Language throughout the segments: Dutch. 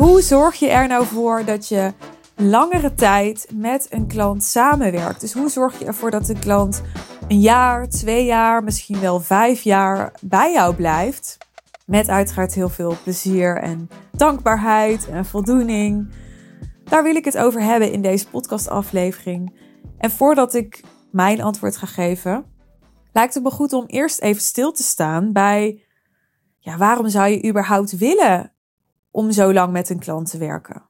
Hoe zorg je er nou voor dat je langere tijd met een klant samenwerkt? Dus hoe zorg je ervoor dat de klant een jaar, twee jaar, misschien wel vijf jaar bij jou blijft? Met uiteraard heel veel plezier en dankbaarheid en voldoening. Daar wil ik het over hebben in deze podcastaflevering. En voordat ik mijn antwoord ga geven, lijkt het me goed om eerst even stil te staan bij ja, waarom zou je überhaupt willen om zo lang met een klant te werken?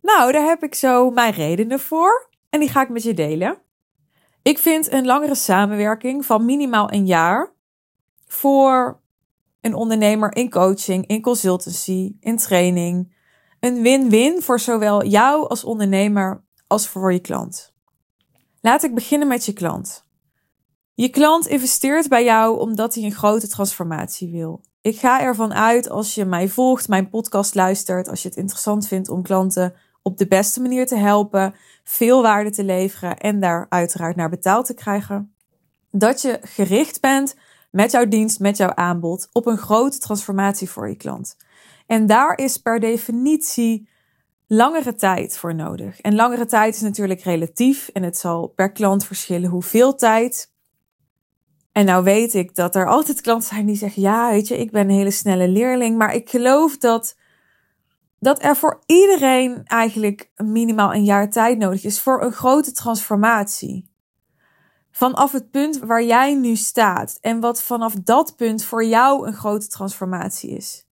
Nou, daar heb ik zo mijn redenen voor en die ga ik met je delen. Ik vind een langere samenwerking van minimaal een jaar voor een ondernemer in coaching, in consultancy, in training, een win-win voor zowel jou als ondernemer als voor je klant. Laat ik beginnen met je klant. Je klant investeert bij jou omdat hij een grote transformatie wil. Ik ga ervan uit als je mij volgt, mijn podcast luistert, als je het interessant vindt om klanten op de beste manier te helpen, veel waarde te leveren en daar uiteraard naar betaald te krijgen, dat je gericht bent met jouw dienst, met jouw aanbod op een grote transformatie voor je klant. En daar is per definitie langere tijd voor nodig. En langere tijd is natuurlijk relatief en het zal per klant verschillen hoeveel tijd. En nou weet ik dat er altijd klanten zijn die zeggen: Ja, weet je, ik ben een hele snelle leerling. Maar ik geloof dat, dat er voor iedereen eigenlijk minimaal een jaar tijd nodig is voor een grote transformatie. Vanaf het punt waar jij nu staat en wat vanaf dat punt voor jou een grote transformatie is.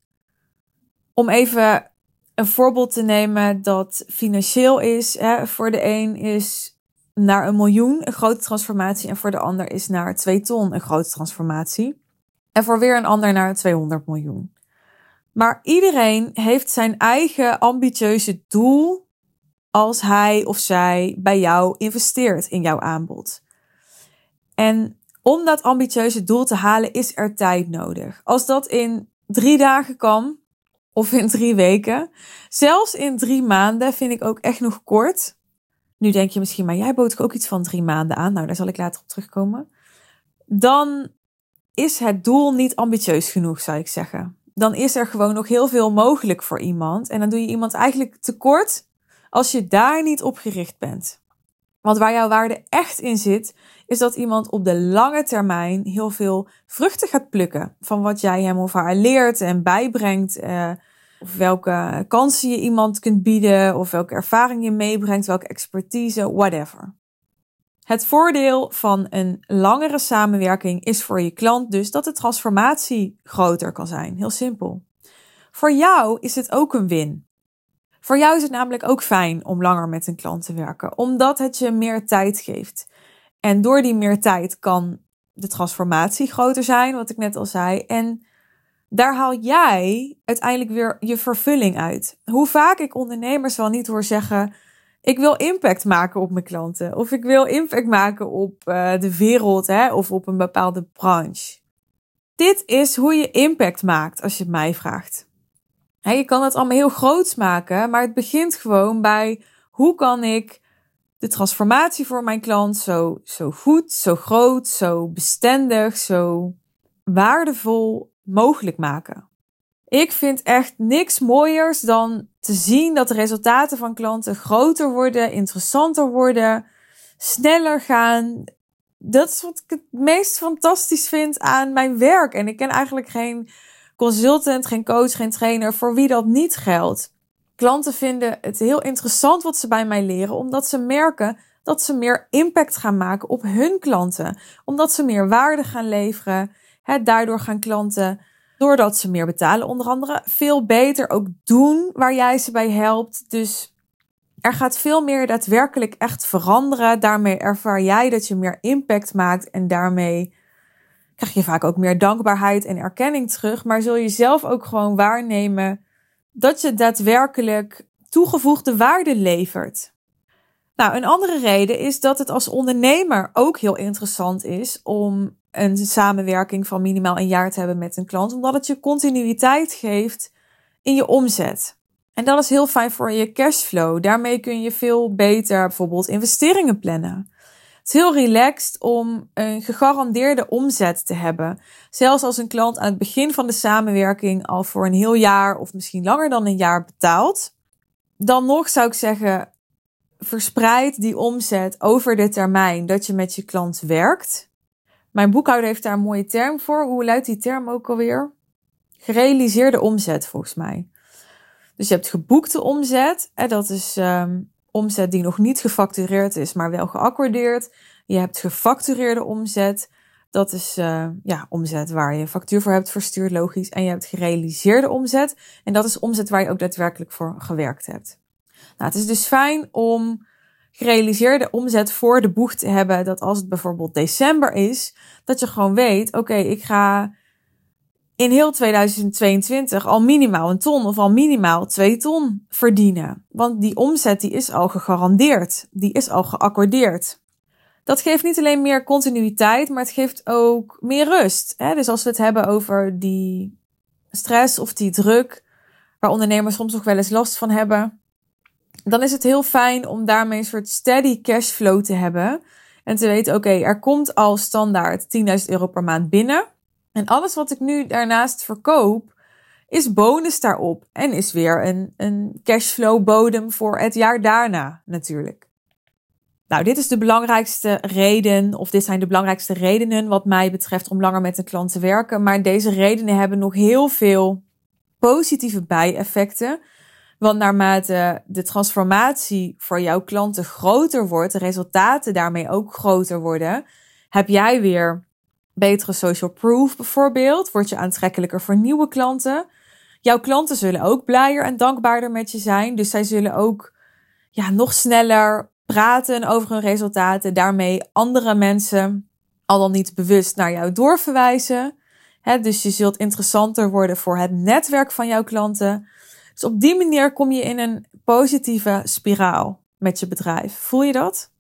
Om even een voorbeeld te nemen dat financieel is. Hè, voor de een is naar een miljoen een grote transformatie en voor de ander is naar twee ton een grote transformatie. En voor weer een ander naar 200 miljoen. Maar iedereen heeft zijn eigen ambitieuze doel als hij of zij bij jou investeert in jouw aanbod. En om dat ambitieuze doel te halen is er tijd nodig. Als dat in drie dagen kan, of in drie weken, zelfs in drie maanden vind ik ook echt nog kort. Nu denk je misschien, maar jij bood ook iets van drie maanden aan. Nou, daar zal ik later op terugkomen. Dan is het doel niet ambitieus genoeg, zou ik zeggen. Dan is er gewoon nog heel veel mogelijk voor iemand. En dan doe je iemand eigenlijk tekort als je daar niet op gericht bent. Want waar jouw waarde echt in zit, is dat iemand op de lange termijn heel veel vruchten gaat plukken van wat jij hem of haar leert en bijbrengt. Eh, of welke kansen je iemand kunt bieden, of welke ervaring je meebrengt, welke expertise, whatever. Het voordeel van een langere samenwerking is voor je klant dus dat de transformatie groter kan zijn. Heel simpel. Voor jou is het ook een win. Voor jou is het namelijk ook fijn om langer met een klant te werken, omdat het je meer tijd geeft. En door die meer tijd kan de transformatie groter zijn, wat ik net al zei. En daar haal jij uiteindelijk weer je vervulling uit. Hoe vaak ik ondernemers wel niet hoor zeggen: ik wil impact maken op mijn klanten, of ik wil impact maken op uh, de wereld hè, of op een bepaalde branche. Dit is hoe je impact maakt, als je het mij vraagt. Je kan het allemaal heel groot maken, maar het begint gewoon bij hoe kan ik de transformatie voor mijn klant zo, zo goed, zo groot, zo bestendig, zo waardevol mogelijk maken. Ik vind echt niks mooiers dan te zien dat de resultaten van klanten groter worden, interessanter worden, sneller gaan. Dat is wat ik het meest fantastisch vind aan mijn werk. En ik ken eigenlijk geen consultant, geen coach, geen trainer voor wie dat niet geldt. Klanten vinden het heel interessant wat ze bij mij leren, omdat ze merken dat ze meer impact gaan maken op hun klanten. Omdat ze meer waarde gaan leveren. Daardoor gaan klanten, doordat ze meer betalen onder andere, veel beter ook doen waar jij ze bij helpt. Dus er gaat veel meer daadwerkelijk echt veranderen. Daarmee ervaar jij dat je meer impact maakt en daarmee krijg je vaak ook meer dankbaarheid en erkenning terug. Maar zul je zelf ook gewoon waarnemen dat je daadwerkelijk toegevoegde waarde levert. Nou, een andere reden is dat het als ondernemer ook heel interessant is om een samenwerking van minimaal een jaar te hebben met een klant, omdat het je continuïteit geeft in je omzet. En dat is heel fijn voor je cashflow. Daarmee kun je veel beter bijvoorbeeld investeringen plannen. Het is heel relaxed om een gegarandeerde omzet te hebben. Zelfs als een klant aan het begin van de samenwerking al voor een heel jaar of misschien langer dan een jaar betaalt. Dan nog zou ik zeggen, verspreid die omzet over de termijn dat je met je klant werkt. Mijn boekhouder heeft daar een mooie term voor. Hoe luidt die term ook alweer? Gerealiseerde omzet volgens mij. Dus je hebt geboekte omzet. En dat is um, omzet die nog niet gefactureerd is, maar wel geaccordeerd. Je hebt gefactureerde omzet. Dat is uh, ja, omzet waar je factuur voor hebt verstuurd, logisch. En je hebt gerealiseerde omzet. En dat is omzet waar je ook daadwerkelijk voor gewerkt hebt. Nou, het is dus fijn om gerealiseerde omzet voor de boeg te hebben. Dat als het bijvoorbeeld december is, dat je gewoon weet: oké, ik ga in heel 2022 al minimaal een ton of al minimaal twee ton verdienen. Want die omzet die is al gegarandeerd, die is al geaccordeerd. Dat geeft niet alleen meer continuïteit, maar het geeft ook meer rust. Hè? Dus als we het hebben over die stress of die druk, waar ondernemers soms nog wel eens last van hebben, dan is het heel fijn om daarmee een soort steady cashflow te hebben. En te weten, oké, er komt al standaard 10.000 euro per maand binnen. En alles wat ik nu daarnaast verkoop, is bonus daarop. En is weer een, een cashflow bodem voor het jaar daarna natuurlijk. Nou, dit is de belangrijkste reden, of dit zijn de belangrijkste redenen wat mij betreft om langer met een klant te werken. Maar deze redenen hebben nog heel veel positieve bijeffecten. Want naarmate de transformatie voor jouw klanten groter wordt, de resultaten daarmee ook groter worden, heb jij weer betere social proof bijvoorbeeld. Word je aantrekkelijker voor nieuwe klanten. Jouw klanten zullen ook blijer en dankbaarder met je zijn. Dus zij zullen ook ja, nog sneller praten over hun resultaten. Daarmee andere mensen al dan niet bewust naar jou doorverwijzen. dus je zult interessanter worden voor het netwerk van jouw klanten. Dus op die manier kom je in een positieve spiraal met je bedrijf. Voel je dat?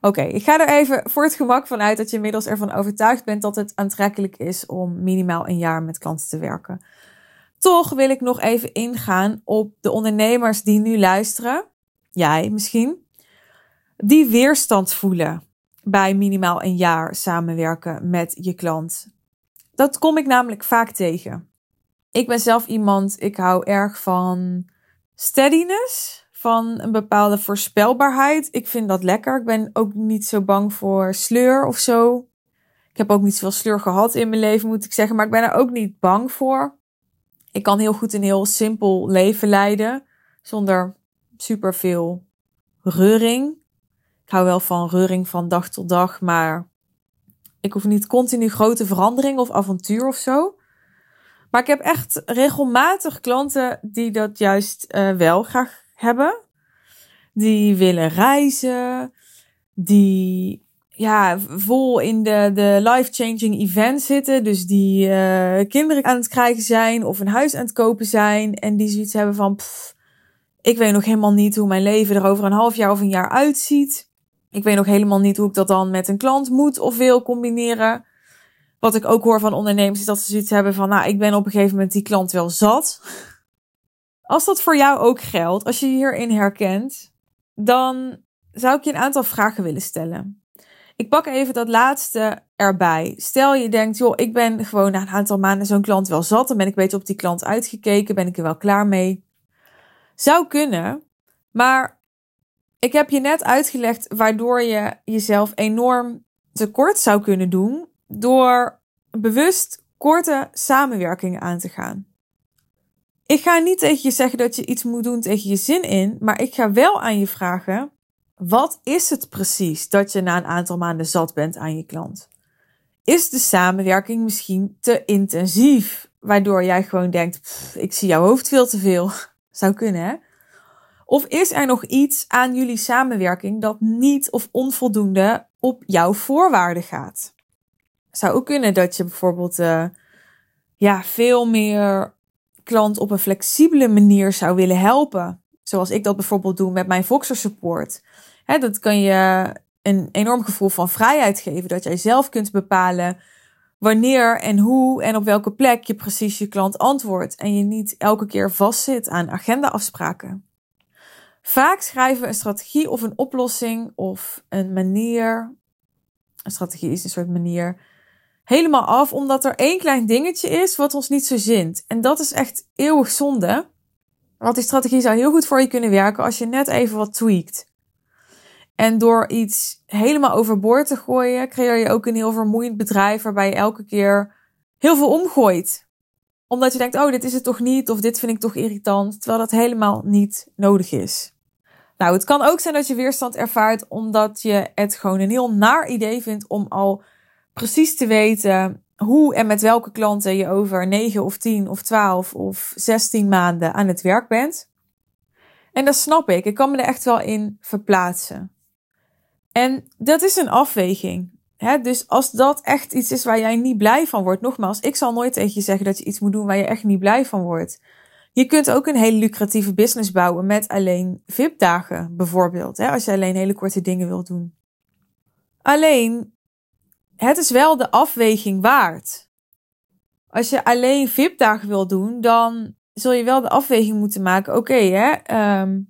Oké, ik ga er even voor het gemak van uit dat je inmiddels ervan overtuigd bent dat het aantrekkelijk is om minimaal een jaar met klanten te werken. Toch wil ik nog even ingaan op de ondernemers die nu luisteren, jij misschien, die weerstand voelen bij minimaal een jaar samenwerken met je klant. Dat kom ik namelijk vaak tegen. Ik ben zelf iemand, ik hou erg van steadiness van een bepaalde voorspelbaarheid. Ik vind dat lekker. Ik ben ook niet zo bang voor sleur of zo. Ik heb ook niet zoveel sleur gehad in mijn leven, moet ik zeggen. Maar ik ben er ook niet bang voor. Ik kan heel goed een heel simpel leven leiden. Zonder superveel reuring. Ik hou wel van reuring van dag tot dag. Maar ik hoef niet continu grote verandering of avontuur of zo. Maar ik heb echt regelmatig klanten die dat juist uh, wel graag hebben. Die willen reizen. Die ja, vol in de, de life-changing event zitten. Dus die uh, kinderen aan het krijgen zijn of een huis aan het kopen zijn. En die zoiets hebben van, pff, ik weet nog helemaal niet hoe mijn leven er over een half jaar of een jaar uitziet. Ik weet nog helemaal niet hoe ik dat dan met een klant moet of wil combineren. Wat ik ook hoor van ondernemers is dat ze zoiets hebben van, nou, ik ben op een gegeven moment die klant wel zat. Als dat voor jou ook geldt, als je je hierin herkent, dan zou ik je een aantal vragen willen stellen. Ik pak even dat laatste erbij. Stel je denkt, joh, ik ben gewoon na een aantal maanden zo'n klant wel zat. Dan ben ik beetje op die klant uitgekeken. Ben ik er wel klaar mee? Zou kunnen. Maar ik heb je net uitgelegd waardoor je jezelf enorm tekort zou kunnen doen. Door bewust korte samenwerkingen aan te gaan. Ik ga niet tegen je zeggen dat je iets moet doen tegen je zin in, maar ik ga wel aan je vragen: wat is het precies dat je na een aantal maanden zat bent aan je klant? Is de samenwerking misschien te intensief, waardoor jij gewoon denkt: ik zie jouw hoofd veel te veel? Zou kunnen, hè? Of is er nog iets aan jullie samenwerking dat niet of onvoldoende op jouw voorwaarden gaat? Zou ook kunnen dat je bijvoorbeeld uh, ja, veel meer klant op een flexibele manier zou willen helpen. Zoals ik dat bijvoorbeeld doe met mijn Voxer support. Hè, dat kan je een enorm gevoel van vrijheid geven. Dat jij zelf kunt bepalen wanneer en hoe en op welke plek je precies je klant antwoordt. En je niet elke keer vastzit aan agendaafspraken. Vaak schrijven we een strategie of een oplossing of een manier. Een strategie is een soort manier. Helemaal af omdat er één klein dingetje is wat ons niet zo zint. En dat is echt eeuwig zonde. Want die strategie zou heel goed voor je kunnen werken als je net even wat tweakt. En door iets helemaal overboord te gooien, creëer je ook een heel vermoeiend bedrijf waarbij je elke keer heel veel omgooit. Omdat je denkt, oh, dit is het toch niet, of dit vind ik toch irritant, terwijl dat helemaal niet nodig is. Nou, het kan ook zijn dat je weerstand ervaart omdat je het gewoon een heel naar idee vindt om al precies te weten hoe en met welke klanten je over 9 of 10 of 12 of 16 maanden aan het werk bent. En dat snap ik. Ik kan me er echt wel in verplaatsen. En dat is een afweging. Dus als dat echt iets is waar jij niet blij van wordt, nogmaals, ik zal nooit tegen je zeggen dat je iets moet doen waar je echt niet blij van wordt. Je kunt ook een hele lucratieve business bouwen met alleen VIP-dagen, bijvoorbeeld. Als je alleen hele korte dingen wilt doen. Alleen, het is wel de afweging waard. Als je alleen VIP-dagen wil doen, dan zul je wel de afweging moeten maken. Oké, ehm,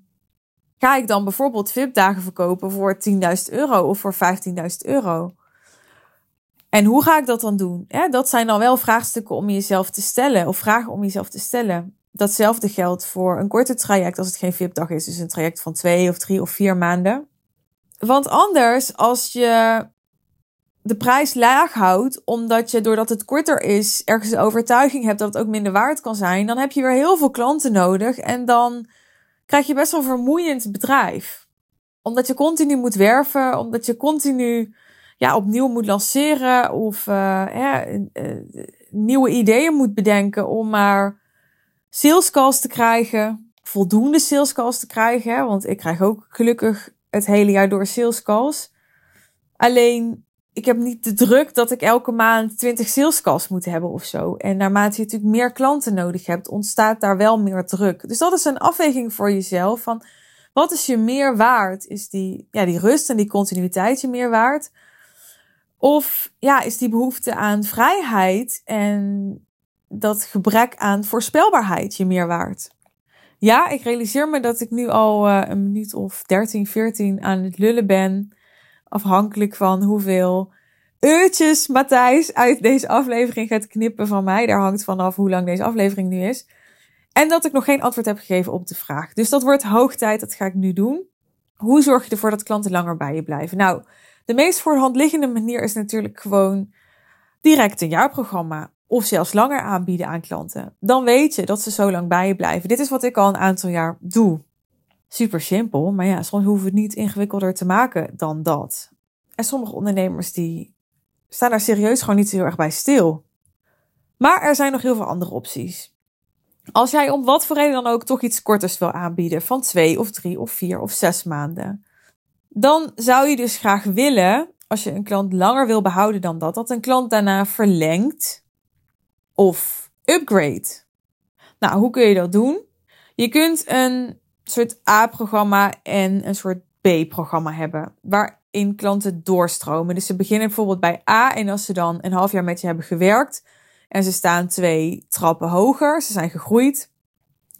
ga ik dan bijvoorbeeld VIP-dagen verkopen voor 10.000 euro of voor 15.000 euro? En hoe ga ik dat dan doen? Dat zijn dan wel vraagstukken om jezelf te stellen of vragen om jezelf te stellen. Datzelfde geldt voor een korte traject als het geen VIP-dag is, dus een traject van twee of drie of vier maanden. Want anders, als je de prijs laag houdt, omdat je doordat het korter is ergens de overtuiging hebt dat het ook minder waard kan zijn, dan heb je weer heel veel klanten nodig en dan krijg je best wel een vermoeiend bedrijf. Omdat je continu moet werven, omdat je continu ja, opnieuw moet lanceren of uh, nieuwe ideeën moet bedenken om maar sales calls te krijgen, voldoende sales calls te krijgen. Want ik krijg ook gelukkig het hele jaar door sales calls. Alleen ik heb niet de druk dat ik elke maand 20 sales calls moet hebben of zo. En naarmate je natuurlijk meer klanten nodig hebt, ontstaat daar wel meer druk. Dus dat is een afweging voor jezelf van wat is je meer waard? Is die, ja, die rust en die continuïteit je meer waard? Of ja, is die behoefte aan vrijheid en dat gebrek aan voorspelbaarheid je meer waard? Ja, ik realiseer me dat ik nu al uh, een minuut of 13, 14 aan het lullen ben. Afhankelijk van hoeveel uurtjes Matthijs uit deze aflevering gaat knippen van mij. Daar hangt vanaf hoe lang deze aflevering nu is. En dat ik nog geen antwoord heb gegeven op de vraag. Dus dat wordt hoog tijd, dat ga ik nu doen. Hoe zorg je ervoor dat klanten langer bij je blijven? Nou, de meest voor de hand liggende manier is natuurlijk gewoon direct een jaarprogramma of zelfs langer aanbieden aan klanten. Dan weet je dat ze zo lang bij je blijven. Dit is wat ik al een aantal jaar doe. Super simpel, maar ja, soms hoeven we het niet ingewikkelder te maken dan dat. En sommige ondernemers die staan daar serieus gewoon niet zo heel erg bij stil. Maar er zijn nog heel veel andere opties. Als jij om wat voor reden dan ook toch iets korters wil aanbieden, van twee of drie of vier of zes maanden, dan zou je dus graag willen, als je een klant langer wil behouden dan dat, dat een klant daarna verlengt of upgrade. Nou, hoe kun je dat doen? Je kunt een soort A-programma en een soort B-programma hebben, waarin klanten doorstromen. Dus ze beginnen bijvoorbeeld bij A en als ze dan een half jaar met je hebben gewerkt en ze staan twee trappen hoger, ze zijn gegroeid,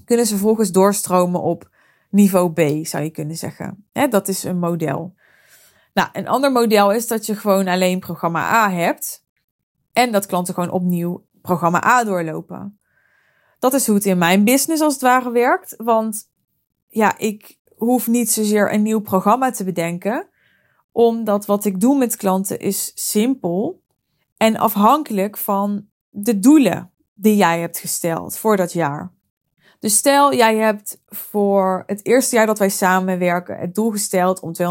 kunnen ze vervolgens doorstromen op niveau B, zou je kunnen zeggen. dat is een model. Nou, een ander model is dat je gewoon alleen programma A hebt en dat klanten gewoon opnieuw programma A doorlopen. Dat is hoe het in mijn business als het ware werkt, want ja, ik hoef niet zozeer een nieuw programma te bedenken, omdat wat ik doe met klanten is simpel en afhankelijk van de doelen die jij hebt gesteld voor dat jaar. Dus stel, jij hebt voor het eerste jaar dat wij samenwerken het doel gesteld om 250.000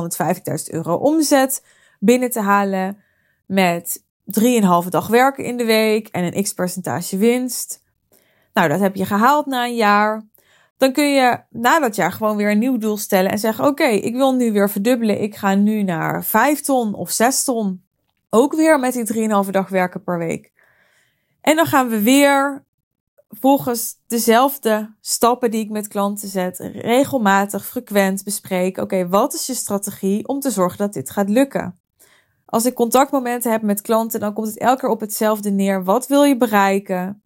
euro omzet binnen te halen met 3,5 dag werken in de week en een x percentage winst. Nou, dat heb je gehaald na een jaar. Dan kun je na dat jaar gewoon weer een nieuw doel stellen en zeggen: Oké, ik wil nu weer verdubbelen. Ik ga nu naar 5 ton of 6 ton. Ook weer met die 3,5 dag werken per week. En dan gaan we weer volgens dezelfde stappen die ik met klanten zet, regelmatig, frequent bespreken. Oké, wat is je strategie om te zorgen dat dit gaat lukken? Als ik contactmomenten heb met klanten, dan komt het elke keer op hetzelfde neer. Wat wil je bereiken?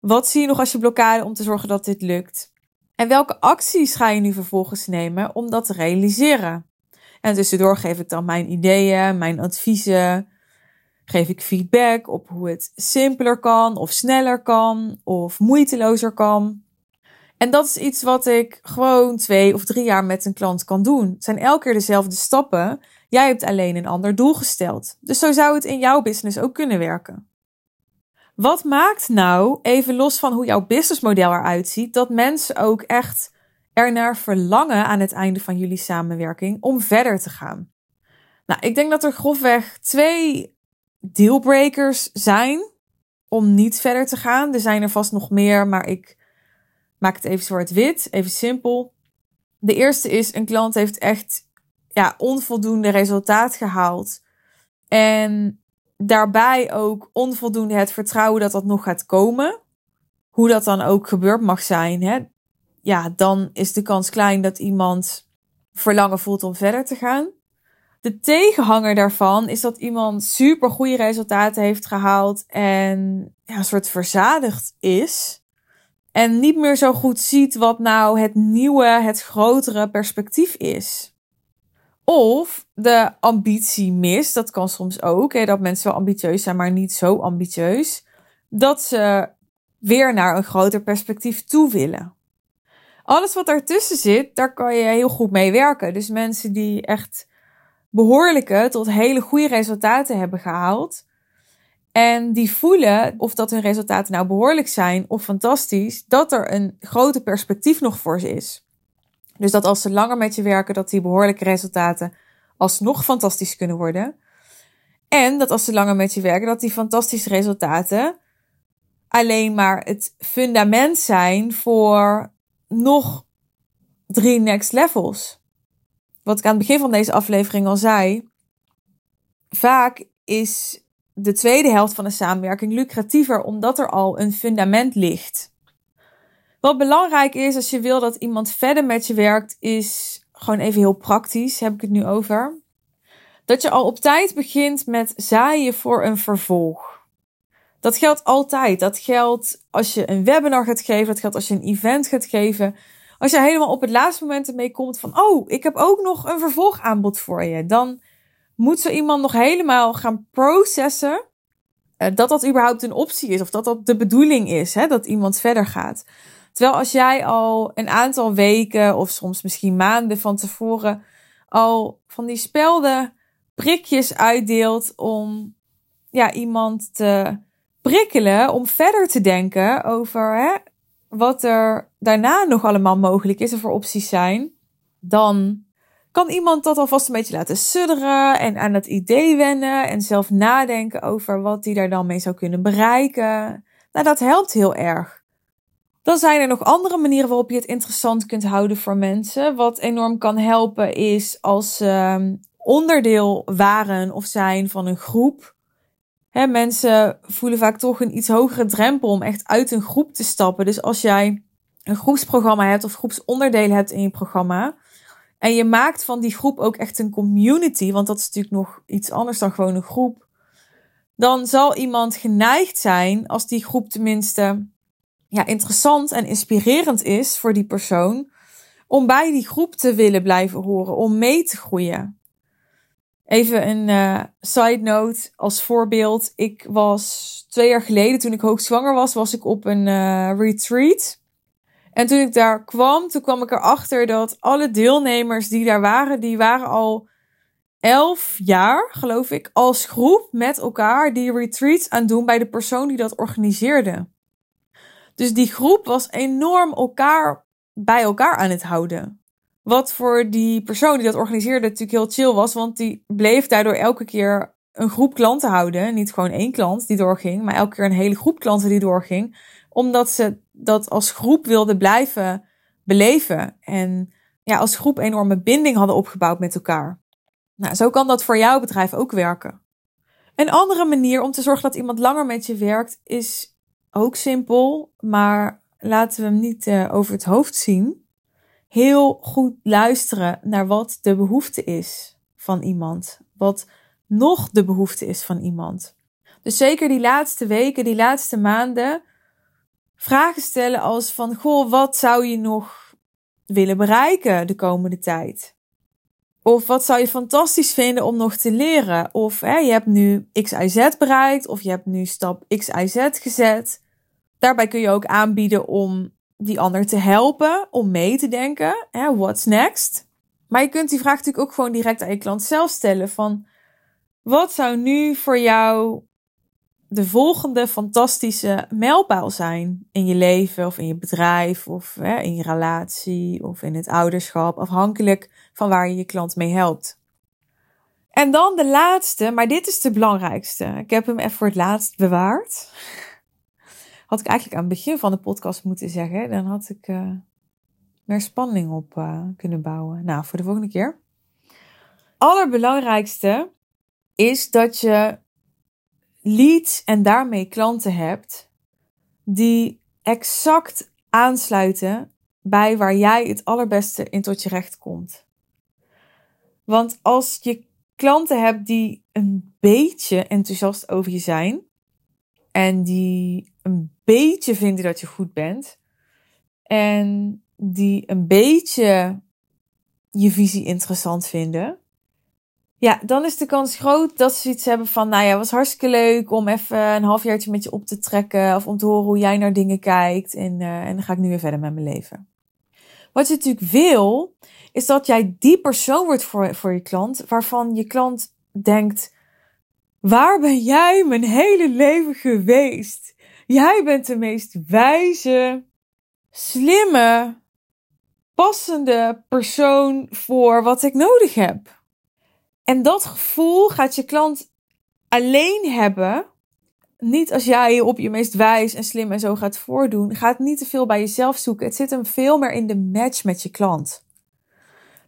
Wat zie je nog als je blokkade om te zorgen dat dit lukt? En welke acties ga je nu vervolgens nemen om dat te realiseren? En tussendoor geef ik dan mijn ideeën, mijn adviezen. Geef ik feedback op hoe het simpeler kan, of sneller kan, of moeitelozer kan. En dat is iets wat ik gewoon twee of drie jaar met een klant kan doen. Het zijn elke keer dezelfde stappen. Jij hebt alleen een ander doel gesteld. Dus zo zou het in jouw business ook kunnen werken. Wat maakt nou, even los van hoe jouw businessmodel eruit ziet, dat mensen ook echt ernaar verlangen aan het einde van jullie samenwerking om verder te gaan? Nou, ik denk dat er grofweg twee dealbreakers zijn om niet verder te gaan. Er zijn er vast nog meer, maar ik maak het even zwart-wit, even simpel. De eerste is: een klant heeft echt ja, onvoldoende resultaat gehaald. En daarbij ook onvoldoende het vertrouwen dat dat nog gaat komen. Hoe dat dan ook gebeurd mag zijn. Hè? Ja, dan is de kans klein dat iemand verlangen voelt om verder te gaan. De tegenhanger daarvan is dat iemand super goede resultaten heeft gehaald en ja, een soort verzadigd is. En niet meer zo goed ziet wat nou het nieuwe, het grotere perspectief is. Of de ambitie mist, dat kan soms ook. Hè, dat mensen wel ambitieus zijn, maar niet zo ambitieus. Dat ze weer naar een groter perspectief toe willen. Alles wat daartussen zit, daar kan je heel goed mee werken. Dus mensen die echt behoorlijke tot hele goede resultaten hebben gehaald. En die voelen, of dat hun resultaten nou behoorlijk zijn of fantastisch, dat er een groter perspectief nog voor ze is. Dus dat als ze langer met je werken, dat die behoorlijke resultaten alsnog fantastisch kunnen worden. En dat als ze langer met je werken, dat die fantastische resultaten alleen maar het fundament zijn voor nog drie next levels. Wat ik aan het begin van deze aflevering al zei. Vaak is de tweede helft van de samenwerking lucratiever omdat er al een fundament ligt. Wat belangrijk is als je wil dat iemand verder met je werkt, is gewoon even heel praktisch, heb ik het nu over. Dat je al op tijd begint met zaaien voor een vervolg. Dat geldt altijd. Dat geldt als je een webinar gaat geven, dat geldt als je een event gaat geven. Als je helemaal op het laatste moment ermee komt van, oh, ik heb ook nog een vervolgaanbod voor je, dan moet zo iemand nog helemaal gaan processen uh, dat dat überhaupt een optie is of dat dat de bedoeling is, hè, dat iemand verder gaat. Terwijl als jij al een aantal weken of soms misschien maanden van tevoren al van die spelde prikjes uitdeelt om ja, iemand te prikkelen om verder te denken over hè, wat er daarna nog allemaal mogelijk is en voor opties zijn, dan kan iemand dat alvast een beetje laten sudderen en aan het idee wennen en zelf nadenken over wat hij daar dan mee zou kunnen bereiken. Nou, dat helpt heel erg. Dan zijn er nog andere manieren waarop je het interessant kunt houden voor mensen. Wat enorm kan helpen is als ze onderdeel waren of zijn van een groep. Mensen voelen vaak toch een iets hogere drempel om echt uit een groep te stappen. Dus als jij een groepsprogramma hebt of groepsonderdelen hebt in je programma, en je maakt van die groep ook echt een community, want dat is natuurlijk nog iets anders dan gewoon een groep. Dan zal iemand geneigd zijn, als die groep tenminste ja, interessant en inspirerend is voor die persoon, om bij die groep te willen blijven horen, om mee te groeien. Even een uh, side note als voorbeeld. Ik was twee jaar geleden, toen ik hoogzwanger was, was ik op een uh, retreat. En toen ik daar kwam, toen kwam ik erachter dat alle deelnemers die daar waren, die waren al elf jaar, geloof ik, als groep met elkaar die retreats aan doen bij de persoon die dat organiseerde. Dus die groep was enorm elkaar bij elkaar aan het houden. Wat voor die persoon die dat organiseerde natuurlijk heel chill was, want die bleef daardoor elke keer een groep klanten houden. Niet gewoon één klant die doorging, maar elke keer een hele groep klanten die doorging. Omdat ze dat als groep wilden blijven beleven. En ja, als groep enorme binding hadden opgebouwd met elkaar. Nou, zo kan dat voor jouw bedrijf ook werken. Een andere manier om te zorgen dat iemand langer met je werkt is ook simpel, maar laten we hem niet uh, over het hoofd zien. Heel goed luisteren naar wat de behoefte is van iemand. Wat nog de behoefte is van iemand. Dus zeker die laatste weken, die laatste maanden, vragen stellen als van, goh, wat zou je nog willen bereiken de komende tijd? Of wat zou je fantastisch vinden om nog te leren? Of hè, je hebt nu XIZ bereikt, of je hebt nu stap XIZ gezet. Daarbij kun je ook aanbieden om die ander te helpen, om mee te denken. Hè, what's next? Maar je kunt die vraag natuurlijk ook gewoon direct aan je klant zelf stellen van... Wat zou nu voor jou de volgende fantastische mijlpaal zijn in je leven of in je bedrijf of hè, in je relatie of in het ouderschap, afhankelijk van waar je je klant mee helpt. En dan de laatste, maar dit is de belangrijkste. Ik heb hem even voor het laatst bewaard. Had ik eigenlijk aan het begin van de podcast moeten zeggen. Dan had ik uh, meer spanning op uh, kunnen bouwen. Nou, voor de volgende keer. Allerbelangrijkste is dat je leads en daarmee klanten hebt die exact aansluiten bij waar jij het allerbeste in tot je recht komt. Want als je klanten hebt die een beetje enthousiast over je zijn en die een beetje vinden dat je goed bent en die een beetje je visie interessant vinden, ja, dan is de kans groot dat ze iets hebben van, nou ja, was hartstikke leuk om even een halfjaartje met je op te trekken. Of om te horen hoe jij naar dingen kijkt. En, uh, en dan ga ik nu weer verder met mijn leven. Wat je natuurlijk wil, is dat jij die persoon wordt voor, voor je klant, waarvan je klant denkt, waar ben jij mijn hele leven geweest? Jij bent de meest wijze, slimme, passende persoon voor wat ik nodig heb. En dat gevoel gaat je klant alleen hebben. Niet als jij je op je meest wijs en slim en zo gaat voordoen. Gaat niet te veel bij jezelf zoeken. Het zit hem veel meer in de match met je klant.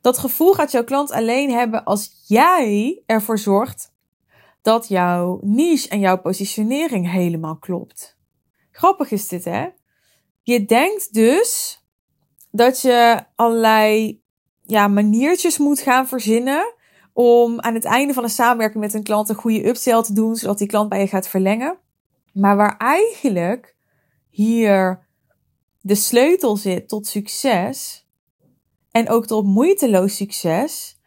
Dat gevoel gaat jouw klant alleen hebben als jij ervoor zorgt dat jouw niche en jouw positionering helemaal klopt. Grappig is dit, hè? Je denkt dus dat je allerlei ja, maniertjes moet gaan verzinnen om aan het einde van een samenwerking met een klant een goede upsell te doen, zodat die klant bij je gaat verlengen. Maar waar eigenlijk hier de sleutel zit tot succes en ook tot moeiteloos succes.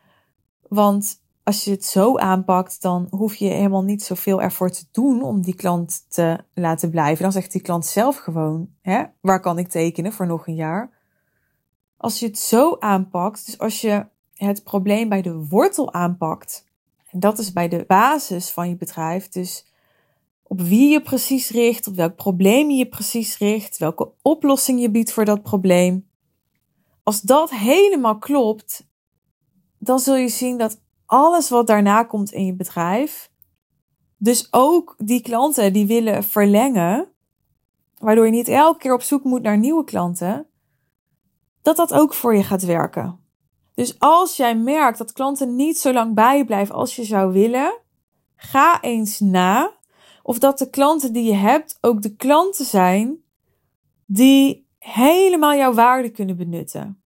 Want als je het zo aanpakt, dan hoef je helemaal niet zoveel ervoor te doen om die klant te laten blijven. Dan zegt die klant zelf gewoon, hè, waar kan ik tekenen voor nog een jaar? Als je het zo aanpakt, dus als je het probleem bij de wortel aanpakt. En dat is bij de basis van je bedrijf. Dus op wie je precies richt, op welk probleem je precies richt, welke oplossing je biedt voor dat probleem. Als dat helemaal klopt, dan zul je zien dat alles wat daarna komt in je bedrijf, dus ook die klanten die willen verlengen, waardoor je niet elke keer op zoek moet naar nieuwe klanten, dat dat ook voor je gaat werken. Dus als jij merkt dat klanten niet zo lang bij je blijven als je zou willen, ga eens na of dat de klanten die je hebt ook de klanten zijn die helemaal jouw waarde kunnen benutten.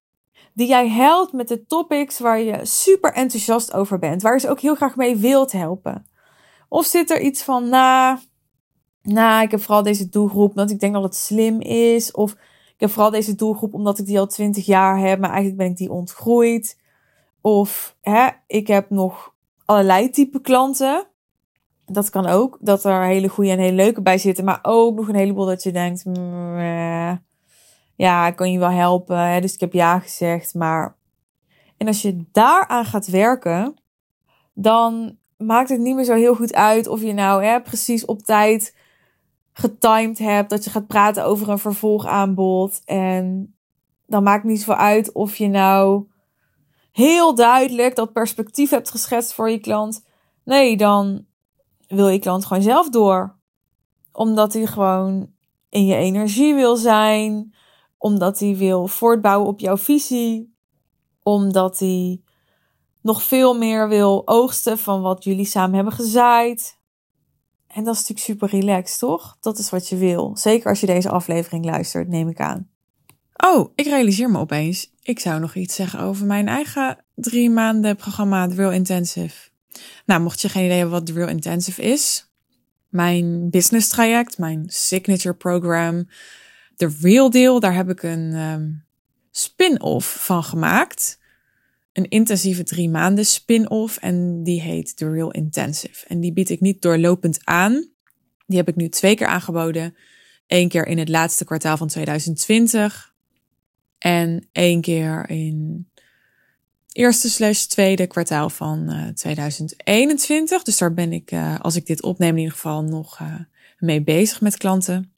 Die jij helpt met de topics waar je super enthousiast over bent, waar je ze ook heel graag mee wilt helpen. Of zit er iets van, nou, nah, ik heb vooral deze doelgroep omdat ik denk dat het slim is. Of ik heb vooral deze doelgroep omdat ik die al twintig jaar heb, maar eigenlijk ben ik die ontgroeid. Of hè, ik heb nog allerlei type klanten. Dat kan ook, dat er hele goede en hele leuke bij zitten, maar ook nog een heleboel dat je denkt, ja, ik kan je wel helpen, hè, dus ik heb ja gezegd, maar. En als je daaraan gaat werken, dan maakt het niet meer zo heel goed uit of je nou hè, precies op tijd getimed hebt, dat je gaat praten over een vervolgaanbod. En dan maakt niet zoveel uit of je nou heel duidelijk dat perspectief hebt geschetst voor je klant. Nee, dan wil je klant gewoon zelf door. Omdat hij gewoon in je energie wil zijn. Omdat hij wil voortbouwen op jouw visie. Omdat hij nog veel meer wil oogsten van wat jullie samen hebben gezaaid. En dat is natuurlijk super relaxed, toch? Dat is wat je wil. Zeker als je deze aflevering luistert, neem ik aan. Oh, ik realiseer me opeens. Ik zou nog iets zeggen over mijn eigen drie maanden programma The Real Intensive. Nou, mocht je geen idee hebben wat The Real Intensive is. Mijn business traject, mijn signature program. The Real Deal, daar heb ik een um, spin-off van gemaakt. Een intensieve drie maanden spin-off. En die heet The Real Intensive. En die bied ik niet doorlopend aan. Die heb ik nu twee keer aangeboden. Eén keer in het laatste kwartaal van 2020. En één keer in eerste slash tweede kwartaal van uh, 2021. Dus daar ben ik, uh, als ik dit opneem, in ieder geval nog uh, mee bezig met klanten.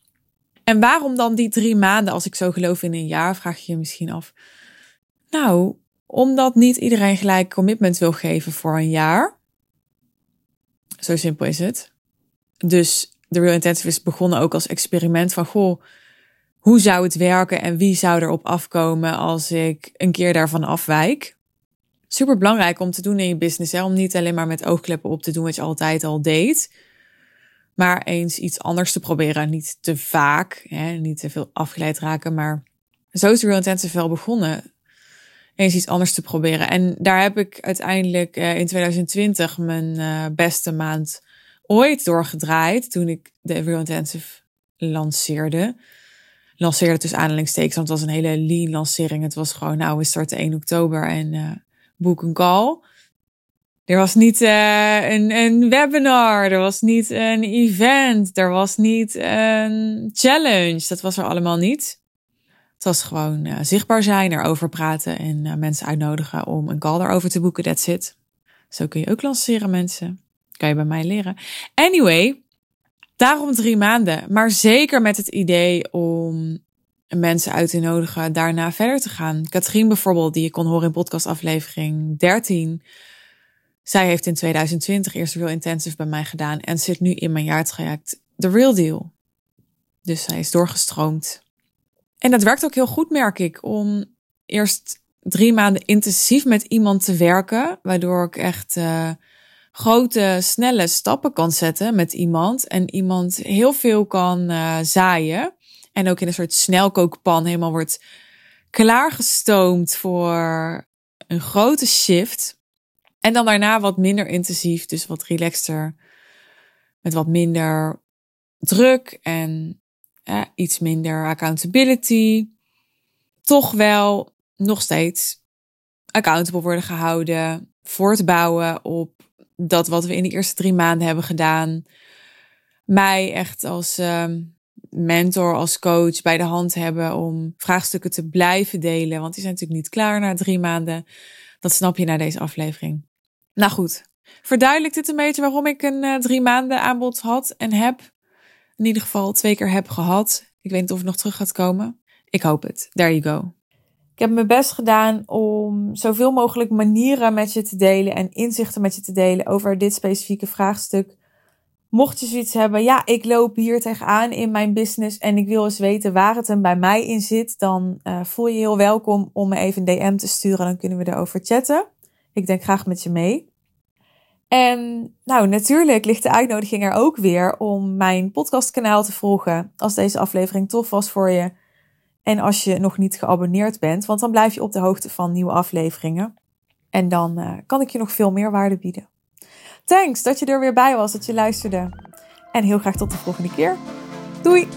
En waarom dan die drie maanden als ik zo geloof in een jaar, vraag je je misschien af. Nou, omdat niet iedereen gelijk commitment wil geven voor een jaar. Zo simpel is het. Dus de Real Intensive is begonnen ook als experiment van, goh, hoe zou het werken en wie zou erop afkomen als ik een keer daarvan afwijk? Super belangrijk om te doen in je business, hè? om niet alleen maar met oogkleppen op te doen wat je altijd al deed, maar eens iets anders te proberen. Niet te vaak, hè? niet te veel afgeleid raken, maar zo is de Real Intensive wel begonnen. Eens iets anders te proberen. En daar heb ik uiteindelijk uh, in 2020 mijn uh, beste maand ooit doorgedraaid toen ik de Real Intensive lanceerde. Lanceerde tussen aanhalingstekens, want het was een hele lean lancering. Het was gewoon, nou, we starten 1 oktober en uh, boek een call. Er was niet een, een webinar, er was niet een event, er was niet een challenge. Dat was er allemaal niet. Het was gewoon uh, zichtbaar zijn, erover praten en uh, mensen uitnodigen om een call erover te boeken. That's it. Zo kun je ook lanceren, mensen. Kan je bij mij leren. Anyway, daarom drie maanden. Maar zeker met het idee om mensen uit te nodigen daarna verder te gaan. Katrien bijvoorbeeld, die je kon horen in podcastaflevering 13. Zij heeft in 2020 eerst Real Intensive bij mij gedaan en zit nu in mijn jaartraject The Real Deal. Dus zij is doorgestroomd. En dat werkt ook heel goed, merk ik, om eerst drie maanden intensief met iemand te werken, waardoor ik echt uh, grote, snelle stappen kan zetten met iemand en iemand heel veel kan uh, zaaien. En ook in een soort snelkookpan helemaal wordt klaargestoomd voor een grote shift. En dan daarna wat minder intensief, dus wat relaxter, met wat minder druk en eh, iets minder accountability. Toch wel nog steeds accountable worden gehouden, voortbouwen op dat wat we in de eerste drie maanden hebben gedaan. Mij echt als uh, mentor, als coach bij de hand hebben om vraagstukken te blijven delen. Want die zijn natuurlijk niet klaar na drie maanden. Dat snap je na deze aflevering. Nou goed, verduidelijkt dit een beetje waarom ik een uh, drie maanden aanbod had en heb. In ieder geval twee keer heb gehad. Ik weet niet of het nog terug gaat komen. Ik hoop het. There you go. Ik heb mijn best gedaan om zoveel mogelijk manieren met je te delen en inzichten met je te delen over dit specifieke vraagstuk. Mocht je zoiets hebben, ja, ik loop hier tegenaan in mijn business en ik wil eens weten waar het hem bij mij in zit, dan uh, voel je heel welkom om me even een DM te sturen. Dan kunnen we erover chatten. Ik denk graag met je mee. En nou, natuurlijk ligt de uitnodiging er ook weer om mijn podcastkanaal te volgen. Als deze aflevering tof was voor je. En als je nog niet geabonneerd bent, want dan blijf je op de hoogte van nieuwe afleveringen. En dan uh, kan ik je nog veel meer waarde bieden. Thanks dat je er weer bij was, dat je luisterde. En heel graag tot de volgende keer. Doei!